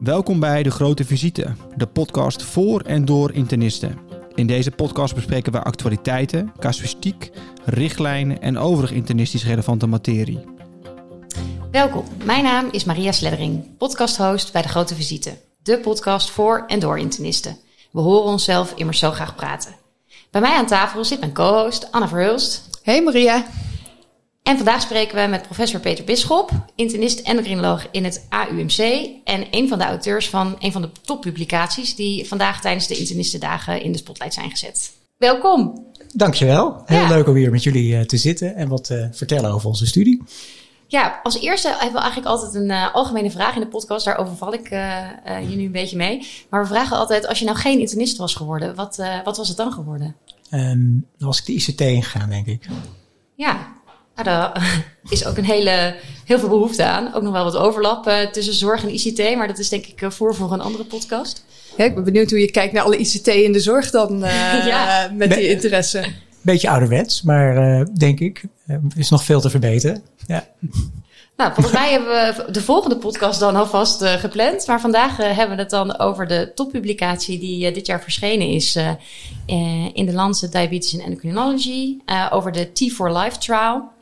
Welkom bij De Grote Visite, de podcast voor en door internisten. In deze podcast bespreken we actualiteiten, casuïstiek, richtlijnen en overig internistisch relevante materie. Welkom, mijn naam is Maria Sleddering, podcasthost bij De Grote Visite, de podcast voor en door internisten. We horen onszelf immers zo graag praten. Bij mij aan tafel zit mijn co-host Anna Verhulst. Hey Maria. En vandaag spreken we met professor Peter Bisschop, internist endocrinoloog in het AUMC en een van de auteurs van een van de toppublicaties die vandaag tijdens de internistendagen in de spotlight zijn gezet. Welkom. Dankjewel. Heel ja. leuk om hier met jullie uh, te zitten en wat te uh, vertellen over onze studie. Ja, als eerste hebben we eigenlijk altijd een uh, algemene vraag in de podcast. Daarover val ik je nu een beetje mee. Maar we vragen altijd, als je nou geen internist was geworden, wat, wat was het dan geworden? Um, dan was ik de ICT ingegaan, denk ik. Ja, nou, daar is ook een hele, heel veel behoefte aan. Ook nog wel wat overlap uh, tussen zorg en ICT, maar dat is denk ik uh, voor voor een andere podcast. Ja, ik ben benieuwd hoe je kijkt naar alle ICT in de zorg dan uh, ja. met die interesse. Beetje ouderwets, maar denk ik, er is nog veel te verbeteren. Ja. Nou, volgens mij hebben we de volgende podcast dan alvast uh, gepland. Maar vandaag uh, hebben we het dan over de toppublicatie die uh, dit jaar verschenen is in de Lancet Diabetes and Endocrinology. over de T4 Life Trial.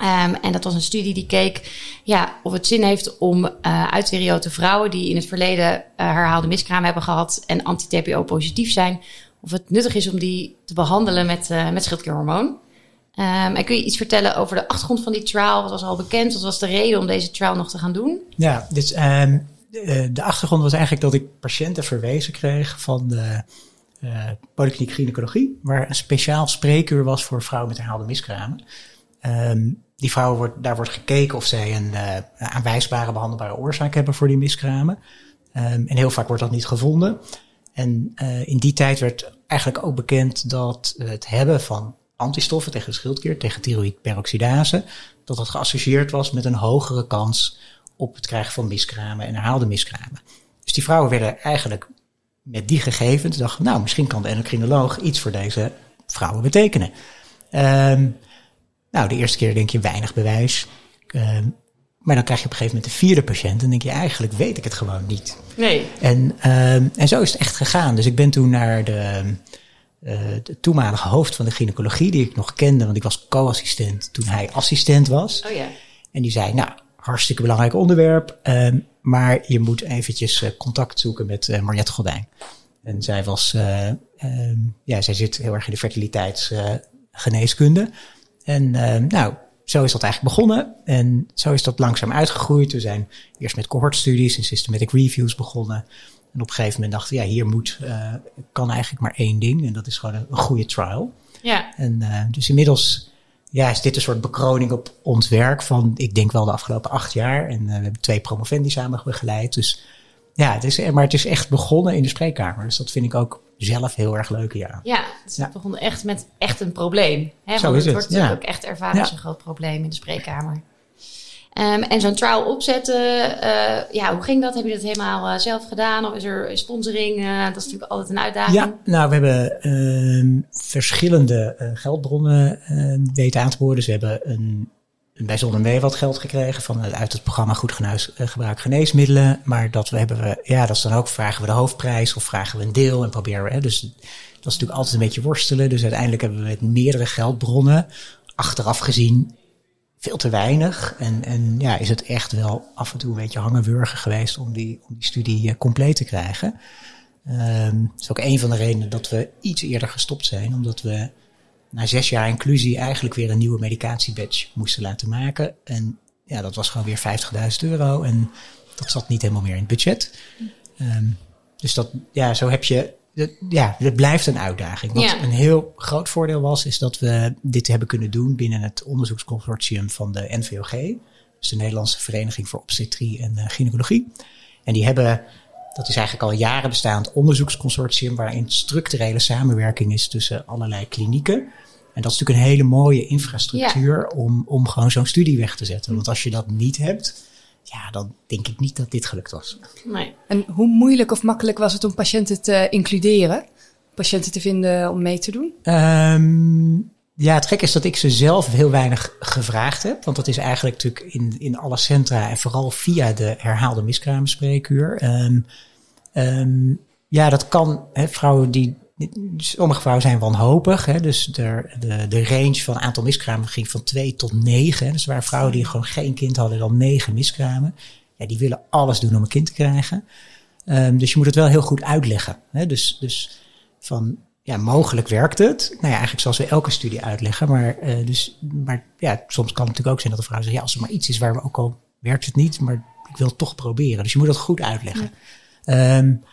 Um, en dat was een studie die keek ja, of het zin heeft om uh, vrouwen die in het verleden uh, herhaalde miskraam hebben gehad en anti-TPO positief zijn, of het nuttig is om die te behandelen met, uh, met schildklierhormoon. Um, en kun je iets vertellen over de achtergrond van die trial? Wat was al bekend? Wat was de reden om deze trial nog te gaan doen? Ja, dus, de, achtergrond was eigenlijk dat ik patiënten verwezen kreeg van de polykliniek gynaecologie, waar een speciaal spreekuur was voor vrouwen met herhaalde miskramen. Um, die vrouwen wordt, daar wordt gekeken of zij een uh, aanwijsbare behandelbare oorzaak hebben voor die miskramen. Um, en heel vaak wordt dat niet gevonden. En uh, in die tijd werd eigenlijk ook bekend dat het hebben van antistoffen tegen de schildklier, tegen thyroïdperoxidase, dat dat geassocieerd was met een hogere kans op het krijgen van miskramen en herhaalde miskramen. Dus die vrouwen werden eigenlijk met die gegevens dachten, nou, misschien kan de endocrinoloog iets voor deze vrouwen betekenen. Um, nou, de eerste keer denk je weinig bewijs. Uh, maar dan krijg je op een gegeven moment de vierde patiënt. En denk je, eigenlijk weet ik het gewoon niet. Nee. En, uh, en zo is het echt gegaan. Dus ik ben toen naar de, uh, de toenmalige hoofd van de gynaecologie, die ik nog kende, want ik was co-assistent toen hij assistent was. Oh ja. En die zei, nou, hartstikke belangrijk onderwerp, uh, maar je moet eventjes uh, contact zoeken met uh, Mariette Godijn. En zij was, ja, zij zit heel erg in de fertiliteitsgeneeskunde. En uh, nou, zo is dat eigenlijk begonnen. En zo is dat langzaam uitgegroeid. We zijn eerst met cohortstudies en systematic reviews begonnen. En op een gegeven moment dachten we, ja, hier moet, uh, kan eigenlijk maar één ding. En dat is gewoon een, een goede trial. Ja. En uh, dus inmiddels ja, is dit een soort bekroning op ons werk van, ik denk wel de afgelopen acht jaar. En we hebben twee promovendi samen begeleid. Dus ja, het is, maar het is echt begonnen in de spreekkamer. Dus dat vind ik ook zelf heel erg leuk, ja. Ja, het ja. begon echt met echt een probleem. Hè? Zo is het, wordt ja. ook echt ervaren als een groot probleem in de spreekkamer. Um, en zo'n trial opzetten, uh, ja, hoe ging dat? Heb je dat helemaal uh, zelf gedaan? Of is er sponsoring? Uh, dat is natuurlijk altijd een uitdaging. Ja, nou, we hebben ehm, verschillende geldbronnen weten aan te boren. Dus we hebben een bij Zonne wat geld gekregen van, uit het programma Goed genuis, uh, Gebruik Geneesmiddelen. Maar dat we hebben we, ja, dat is dan ook, vragen we de hoofdprijs of vragen we een deel en proberen we, dus dat is natuurlijk altijd een beetje worstelen. Dus uiteindelijk hebben we met meerdere geldbronnen, achteraf gezien, veel te weinig. En, en ja, is het echt wel af en toe een beetje hangenwurgen geweest om die, om die studie uh, compleet te krijgen. Dat is ook een van de redenen dat we iets eerder gestopt zijn, omdat we na zes jaar inclusie eigenlijk weer een nieuwe medicatiebadge moesten laten maken. En ja, dat was gewoon weer 50.000 euro. En dat zat niet helemaal meer in het budget. Um, dus dat, ja, zo heb je. Ja, het blijft een uitdaging. Wat ja. een heel groot voordeel was, is dat we dit hebben kunnen doen binnen het onderzoeksconsortium van de NVOG. Dus de Nederlandse Vereniging voor Obstetrie en uh, Gynaecologie. En die hebben dat is eigenlijk al jaren bestaand onderzoeksconsortium waarin structurele samenwerking is tussen allerlei klinieken. En dat is natuurlijk een hele mooie infrastructuur ja. om, om gewoon zo'n studie weg te zetten. Want als je dat niet hebt, ja, dan denk ik niet dat dit gelukt was. Nee. En hoe moeilijk of makkelijk was het om patiënten te includeren? Patiënten te vinden om mee te doen? Um, Ja, het gek is dat ik ze zelf heel weinig gevraagd heb. Want dat is eigenlijk natuurlijk in, in alle centra en vooral via de herhaalde miskraamspreekuur. Um, um, ja, dat kan. Hè, vrouwen die. Sommige vrouwen zijn wanhopig. Hè, dus de, de, de range van aantal miskramen ging van twee tot negen. Hè, dus er waren vrouwen die gewoon geen kind hadden, dan negen miskramen. Ja, die willen alles doen om een kind te krijgen. Um, dus je moet het wel heel goed uitleggen. Hè, dus, dus van ja, mogelijk werkt het. Nou ja, eigenlijk zoals we elke studie uitleggen. Maar, uh, dus, maar ja, soms kan het natuurlijk ook zijn dat de vrouw zegt: ja, als er maar iets is waar we ook al werkt het niet, maar ik wil het toch proberen. Dus je moet dat goed uitleggen. Ja. Um,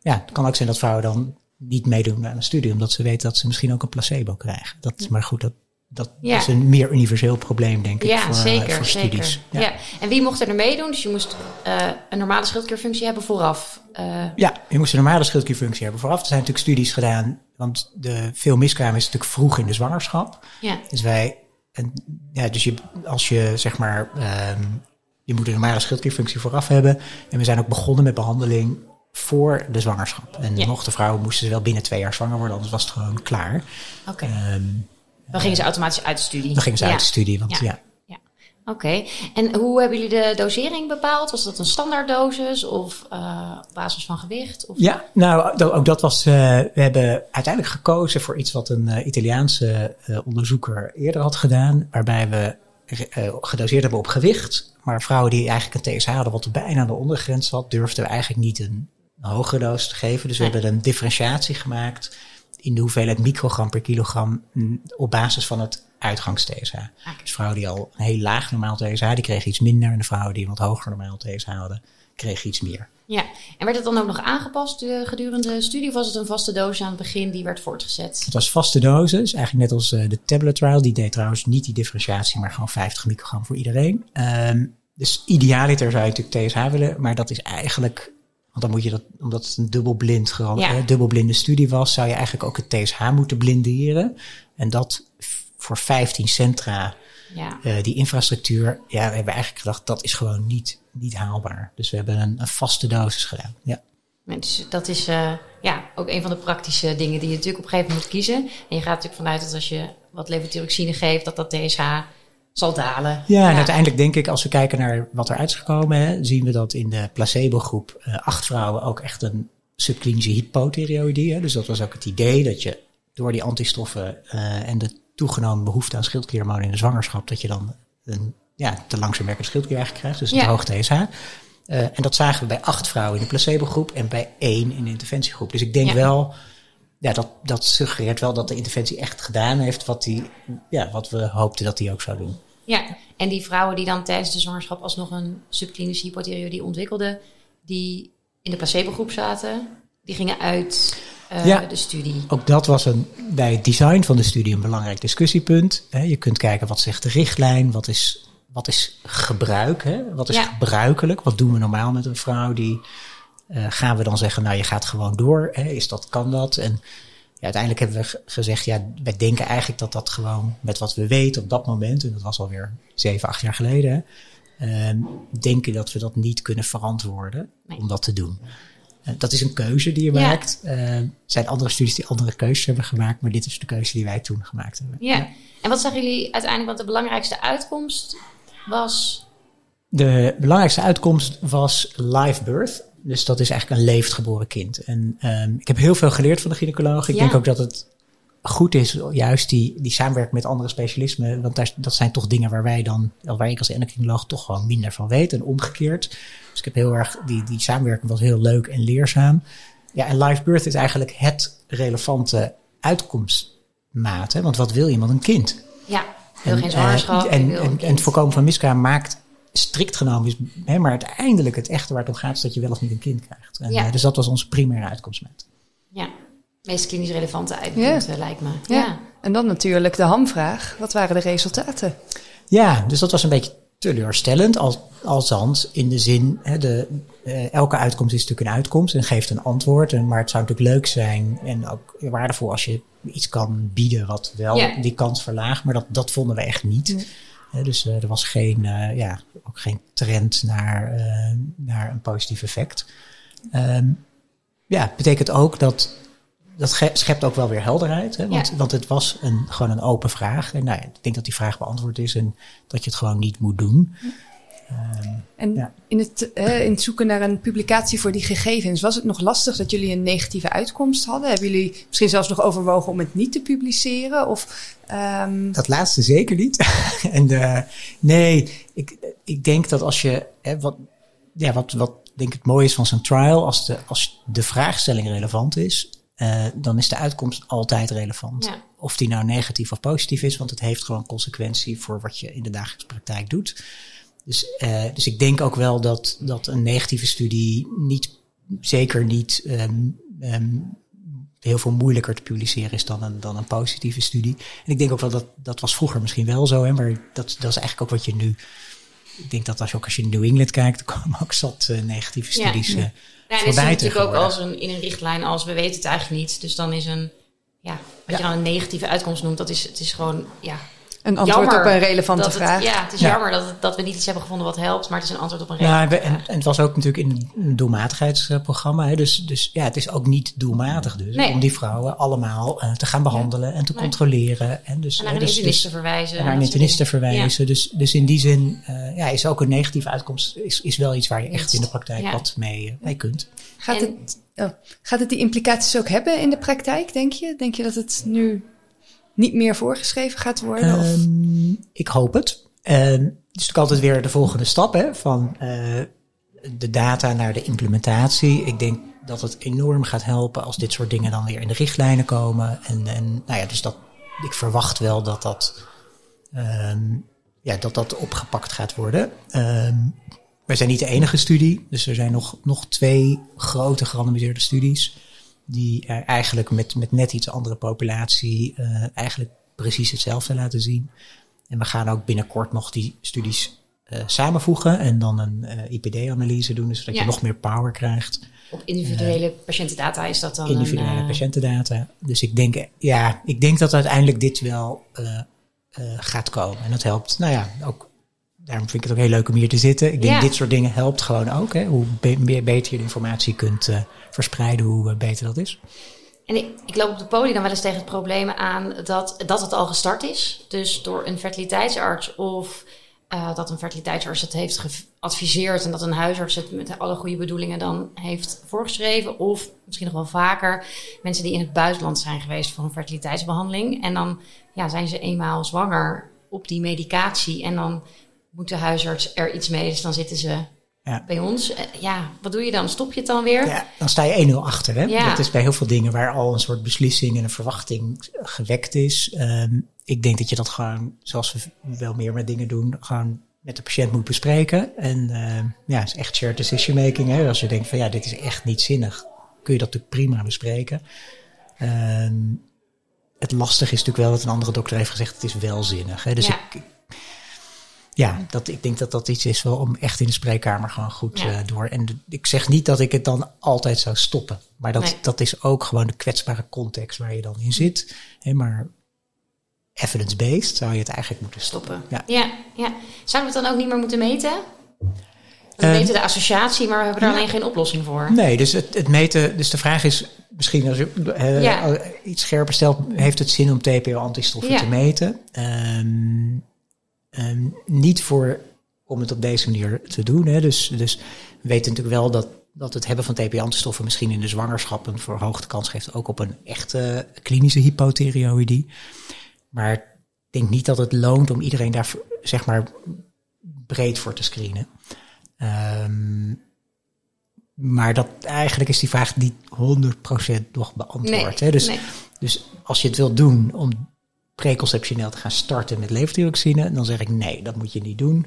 ja, het kan ook zijn dat vrouwen dan niet meedoen aan een studie, omdat ze weten dat ze misschien ook een placebo krijgen. Dat is maar goed, dat, dat ja. is een meer universeel probleem, denk ik, ja, voor, zeker, voor zeker. studies. Ja. ja. en wie mocht er meedoen? Dus je moest uh, een normale schildklierfunctie hebben vooraf. Uh. Ja, je moest een normale schildklierfunctie hebben vooraf. Er zijn natuurlijk studies gedaan, want de veel miskraam is natuurlijk vroeg in de zwangerschap. Ja. Dus wij, en, ja, dus je, als je zeg maar, um, je moet een normale schildklierfunctie vooraf hebben. En we zijn ook begonnen met behandeling voor de zwangerschap. En ja. de vrouwen moesten wel binnen twee jaar zwanger worden, anders was het gewoon klaar. Oké. Okay. Um, dan gingen ze automatisch uit de studie. Dan gingen ze ja. uit de studie, want ja. ja. Oké. Okay. En hoe hebben jullie de dosering bepaald? Was dat een standaarddosis of uh, op basis van gewicht? Of? Ja, nou, ook dat was. Uh, we hebben uiteindelijk gekozen voor iets wat een uh, Italiaanse onderzoeker eerder had gedaan, waarbij we gedoseerd hebben op gewicht. Maar vrouwen die eigenlijk een TSH hadden wat bijna de ondergrens had, durfden we eigenlijk niet een een hogere dosis te geven. Dus we hebben een differentiatie gemaakt in de hoeveelheid microgram per kilogram op basis van het uitgangs-TSH. Okay. Dus vrouwen die al een heel laag normaal TSH, die kregen iets minder. En de vrouwen die een wat hoger normaal TSH hadden, kregen iets meer. Ja, en werd het dan ook nog aangepast gedurende de studie? Of was het een vaste dosis aan het begin die werd voortgezet? Het was vaste dosis, eigenlijk net als de tablet trial. Die deed trouwens niet die differentiatie, maar gewoon 50 microgram voor iedereen. Um, dus idealiter zou je natuurlijk TSH willen, maar dat is eigenlijk want dan moet je dat, omdat het een dubbelblind, ja. eh, dubbelblinde studie was, zou je eigenlijk ook het TSH moeten blinderen. En dat voor 15 centra, ja. uh, die infrastructuur, ja, we hebben eigenlijk gedacht, dat is gewoon niet, niet haalbaar. Dus we hebben een, een vaste dosis gedaan. Ja. Dus dat is uh, ja, ook een van de praktische dingen die je natuurlijk op een gegeven moment moet kiezen. En je gaat natuurlijk vanuit dat als je wat levothyroxine geeft, dat dat TSH zal dalen. Ja, en uiteindelijk denk ik, als we kijken naar wat er is gekomen, hè, zien we dat in de placebo-groep uh, acht vrouwen ook echt een subklinische hypothyreoïdie. Dus dat was ook het idee dat je door die antistoffen uh, en de toegenomen behoefte aan schildklierhormonen in de zwangerschap, dat je dan een ja, te langzaam werkend schildklier eigenlijk krijgt, dus een Ja. hoog TSH. Uh, en dat zagen we bij acht vrouwen in de placebo-groep en bij één in de interventiegroep. Dus ik denk Ja. wel, ja, dat, dat suggereert wel dat de interventie echt gedaan heeft wat, die, ja, wat we hoopten dat die ook zou doen. Ja, en die vrouwen die dan tijdens de zwangerschap alsnog een subklinische hypothyreoïdie ontwikkelden, die in de placebo-groep zaten, die gingen uit uh, Ja. de studie. Ook dat was een, bij het design van de studie een belangrijk discussiepunt. Je kunt kijken wat zegt de richtlijn, wat is, wat is gebruik, hè? wat is Ja. gebruikelijk, wat doen we normaal met een vrouw die eh, gaan we dan zeggen, nou je gaat gewoon door, hè? is dat, kan dat? En ja, uiteindelijk hebben we ge- gezegd, ja, wij denken eigenlijk dat dat gewoon met wat we weten op dat moment, en dat was alweer zeven, acht jaar geleden, hè, ehm, denken dat we dat niet kunnen verantwoorden Nee. om dat te doen. Eh, dat is een keuze die je Ja. maakt. Eh, Er zijn andere studies die andere keuzes hebben gemaakt, maar dit is de keuze die wij toen gemaakt hebben. Ja. En wat zagen jullie uiteindelijk, wat de belangrijkste uitkomst was? De belangrijkste uitkomst was live birth. Dus dat is eigenlijk een levend geboren kind. En ehm, ik heb heel veel geleerd van de gynaecoloog. Ik Ja. denk ook dat het goed is, juist die, die samenwerking met andere specialismen. Want daar, dat zijn toch dingen waar wij dan, waar ik als endocrinoloog toch gewoon minder van weet. En omgekeerd. Dus ik heb heel erg, die, die samenwerking was heel leuk en leerzaam. Ja, en live birth is eigenlijk het relevante uitkomstmaat. Hè? Want wat wil iemand? Een kind. Ja, En, geen eh, zwangerschap. en, en, en het voorkomen van miskraam maakt strikt genomen is, hè, maar uiteindelijk het echte waar het om gaat is dat je wel of niet een kind krijgt. En, Ja. eh, dus dat was onze primaire uitkomstmaat. Ja, meest klinisch relevante uitkomst eh, lijkt me. Ja. Ja. En dan natuurlijk de hamvraag. Wat waren de resultaten? Ja, dus dat was een beetje teleurstellend, als, althans in de zin, hè, de, eh, elke uitkomst is natuurlijk een uitkomst en geeft een antwoord. En, maar het zou natuurlijk leuk zijn en ook waardevol als je iets kan bieden wat wel Ja. die kans verlaagt. Maar dat, dat vonden we echt niet. Dus eh, er was geen, eh, ja, ook geen trend naar, eh, naar een positief effect. Ehm, ja, betekent ook dat dat schept ook wel weer helderheid. Hè? Want, want het was een, gewoon een open vraag. En nou, ik denk dat die vraag beantwoord is en dat je het gewoon niet moet doen. Ehm, en in, het, in het zoeken naar een publicatie voor die gegevens, was het nog lastig dat jullie een negatieve uitkomst hadden? Hebben jullie misschien zelfs nog overwogen om het niet te publiceren? Of, um... Dat laatste zeker niet. en uh, nee, ik, ik denk dat als je. Hè, wat, ja, wat, wat denk ik het mooie is van zo'n trial, als de, als de vraagstelling relevant is, uh, dan is de uitkomst altijd relevant. Ja. Of die nou negatief of positief is, want het heeft gewoon consequentie voor wat je in de dagelijkse praktijk doet. Dus, uh, dus ik denk ook wel dat, dat een negatieve studie niet, zeker niet um, um, heel veel moeilijker te publiceren is dan een, dan een positieve studie. En ik denk ook wel dat dat was vroeger misschien wel zo, hè, maar dat, dat is eigenlijk ook wat je nu. Ik denk dat als je ook als je in New England kijkt, er komen ook zat uh, negatieve studies. Ja. Uh, ja, en is natuurlijk ook als een, in een richtlijn als we weten het eigenlijk niet. Dus dan is een, ja, wat je dan een negatieve uitkomst noemt, dat is, het is gewoon, ja, een antwoord op een relevante vraag. ja, het is jammer dat, dat we niet iets hebben gevonden wat helpt, maar het is een antwoord op een relevante ja, en, vraag. En het was ook natuurlijk in een doelmatigheidsprogramma. Hè, dus, dus ja, het is ook niet doelmatig dus om die vrouwen allemaal uh, te gaan behandelen en te nee. controleren. En, dus, en naar een dus, internist te verwijzen. En naar een internist te verwijzen. Dus, dus in die zin uh, ja, is ook een negatieve uitkomst is, is wel iets waar je echt in de praktijk wat mee, mee kunt. Gaat het, oh, gaat het die implicaties ook hebben in de praktijk, denk je? Denk je dat het nu niet meer voorgeschreven gaat worden? Um, ik hoop het. Um, het is natuurlijk altijd weer de volgende stap hè, van uh, de data naar de implementatie. Ik denk dat het enorm gaat helpen als dit soort dingen dan weer in de richtlijnen komen. En, en nou ja, dus dat, ik verwacht wel dat dat, um, ja, dat, dat opgepakt gaat worden. Wij zijn niet de enige studie, dus er zijn nog, nog twee grote gerandomiseerde studies die eigenlijk met, met net iets andere populatie uh, eigenlijk precies hetzelfde laten zien. En we gaan ook binnenkort nog die studies uh, samenvoegen en dan een uh, IPD-analyse doen, zodat ja. je nog meer power krijgt. Op individuele patiëntendata is dat dan? Individuele een, patiëntendata. Dus ik denk, ja, ik denk dat uiteindelijk dit wel gaat komen. En dat helpt, nou ja, ook daarom vind ik het ook heel leuk om hier te zitten. Ik denk ja. dit soort dingen helpt gewoon ook. Hè? Hoe be beter je de informatie kunt uh, verspreiden, hoe uh, beter dat is. En ik, ik, loop op de poli dan wel eens tegen het probleem aan dat, dat het al gestart is. Dus door een fertiliteitsarts of uh, dat een fertiliteitsarts het heeft geadviseerd en dat een huisarts het met alle goede bedoelingen dan heeft voorgeschreven. Of misschien nog wel vaker mensen die in het buitenland zijn geweest voor een fertiliteitsbehandeling. En dan ja, zijn ze eenmaal zwanger op die medicatie en dan moet de huisarts er iets mee, dus dan zitten ze ja. bij ons. Ja, wat doe je dan? Stop je het dan weer? Ja, dan sta je 1-0 achter. Hè? Ja. Dat is bij heel veel dingen waar al een soort beslissing en een verwachting gewekt is. Um, ik denk dat je dat gewoon, zoals we wel meer met dingen doen, gewoon met de patiënt moet bespreken. En uh, ja, het is echt shared decision making. Hè? Als je denkt van ja, dit is echt niet zinnig, kun je dat natuurlijk prima bespreken. Um, het lastige is natuurlijk wel dat een andere dokter heeft gezegd, het is wel zinnig. Hè? Dus ja. ik, ja, dat, ik denk dat dat iets is wel om echt in de spreekkamer gewoon goed ja. uh, door. En ik zeg niet dat ik het dan altijd zou stoppen. Maar dat, nee. dat is ook gewoon de kwetsbare context waar je dan in zit. Hè, maar evidence-based zou je het eigenlijk moeten stoppen. Ja. Ja, ja. Zouden we het dan ook niet meer moeten meten? We uh, meten de associatie, maar we hebben er ja. alleen geen oplossing voor. Nee, dus het, het meten. Dus de vraag is misschien als je uh, ja. iets scherper stelt, heeft het zin om TPO-antistoffen te meten? Um, Um, niet voor om het op deze manier te doen. Hè. Dus, dus we weten natuurlijk wel dat, dat het hebben van TP-antistoffen misschien in de zwangerschap een verhoogde kans geeft, ook op een echte klinische hypothyreoïdie. Maar ik denk niet dat het loont om iedereen daar zeg maar breed voor te screenen. Um, maar dat eigenlijk is die vraag niet 100% nog beantwoord. Nee, hè? Dus, nee. dus als je het wilt doen om preconceptioneel te gaan starten met leverdioxine, dan zeg ik nee, dat moet je niet doen.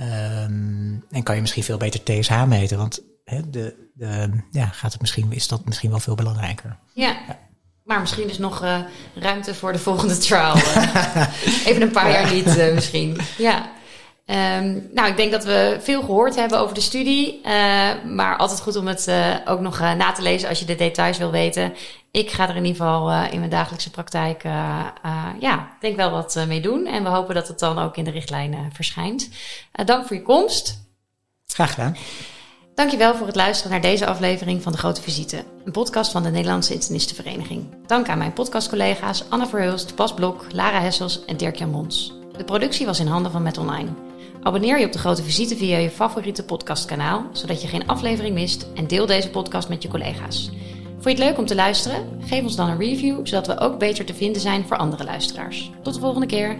Um, en kan je misschien veel beter TSH meten, want de, de, ja, gaat het misschien, is dat misschien wel veel belangrijker. Ja. ja. Maar misschien is nog uh, ruimte voor de volgende trial. Uh, even een paar jaar niet, uh, misschien. Ja. Um, nou, ik denk dat we veel gehoord hebben over de studie. maar altijd goed om het ook nog na te lezen als je de details wil weten. Ik ga er in ieder geval uh, in mijn dagelijkse praktijk, uh, uh, ja, denk wel wat mee doen. En we hopen dat het dan ook in de richtlijnen verschijnt. dank voor je komst. Graag gedaan. Dankjewel voor het luisteren naar deze aflevering van De Grote Visite, een podcast van de Nederlandse Internistenvereniging. Dank aan mijn podcastcollega's Anna Verhulst, Bas Blok, Lara Hessels en Dirk-Jan Mons. De productie was in handen van Met Online. Abonneer je op De Grote Visite via je favoriete podcastkanaal, zodat je geen aflevering mist en deel deze podcast met je collega's. Vond je het leuk om te luisteren? Geef ons dan een review, zodat we ook beter te vinden zijn voor andere luisteraars. Tot de volgende keer.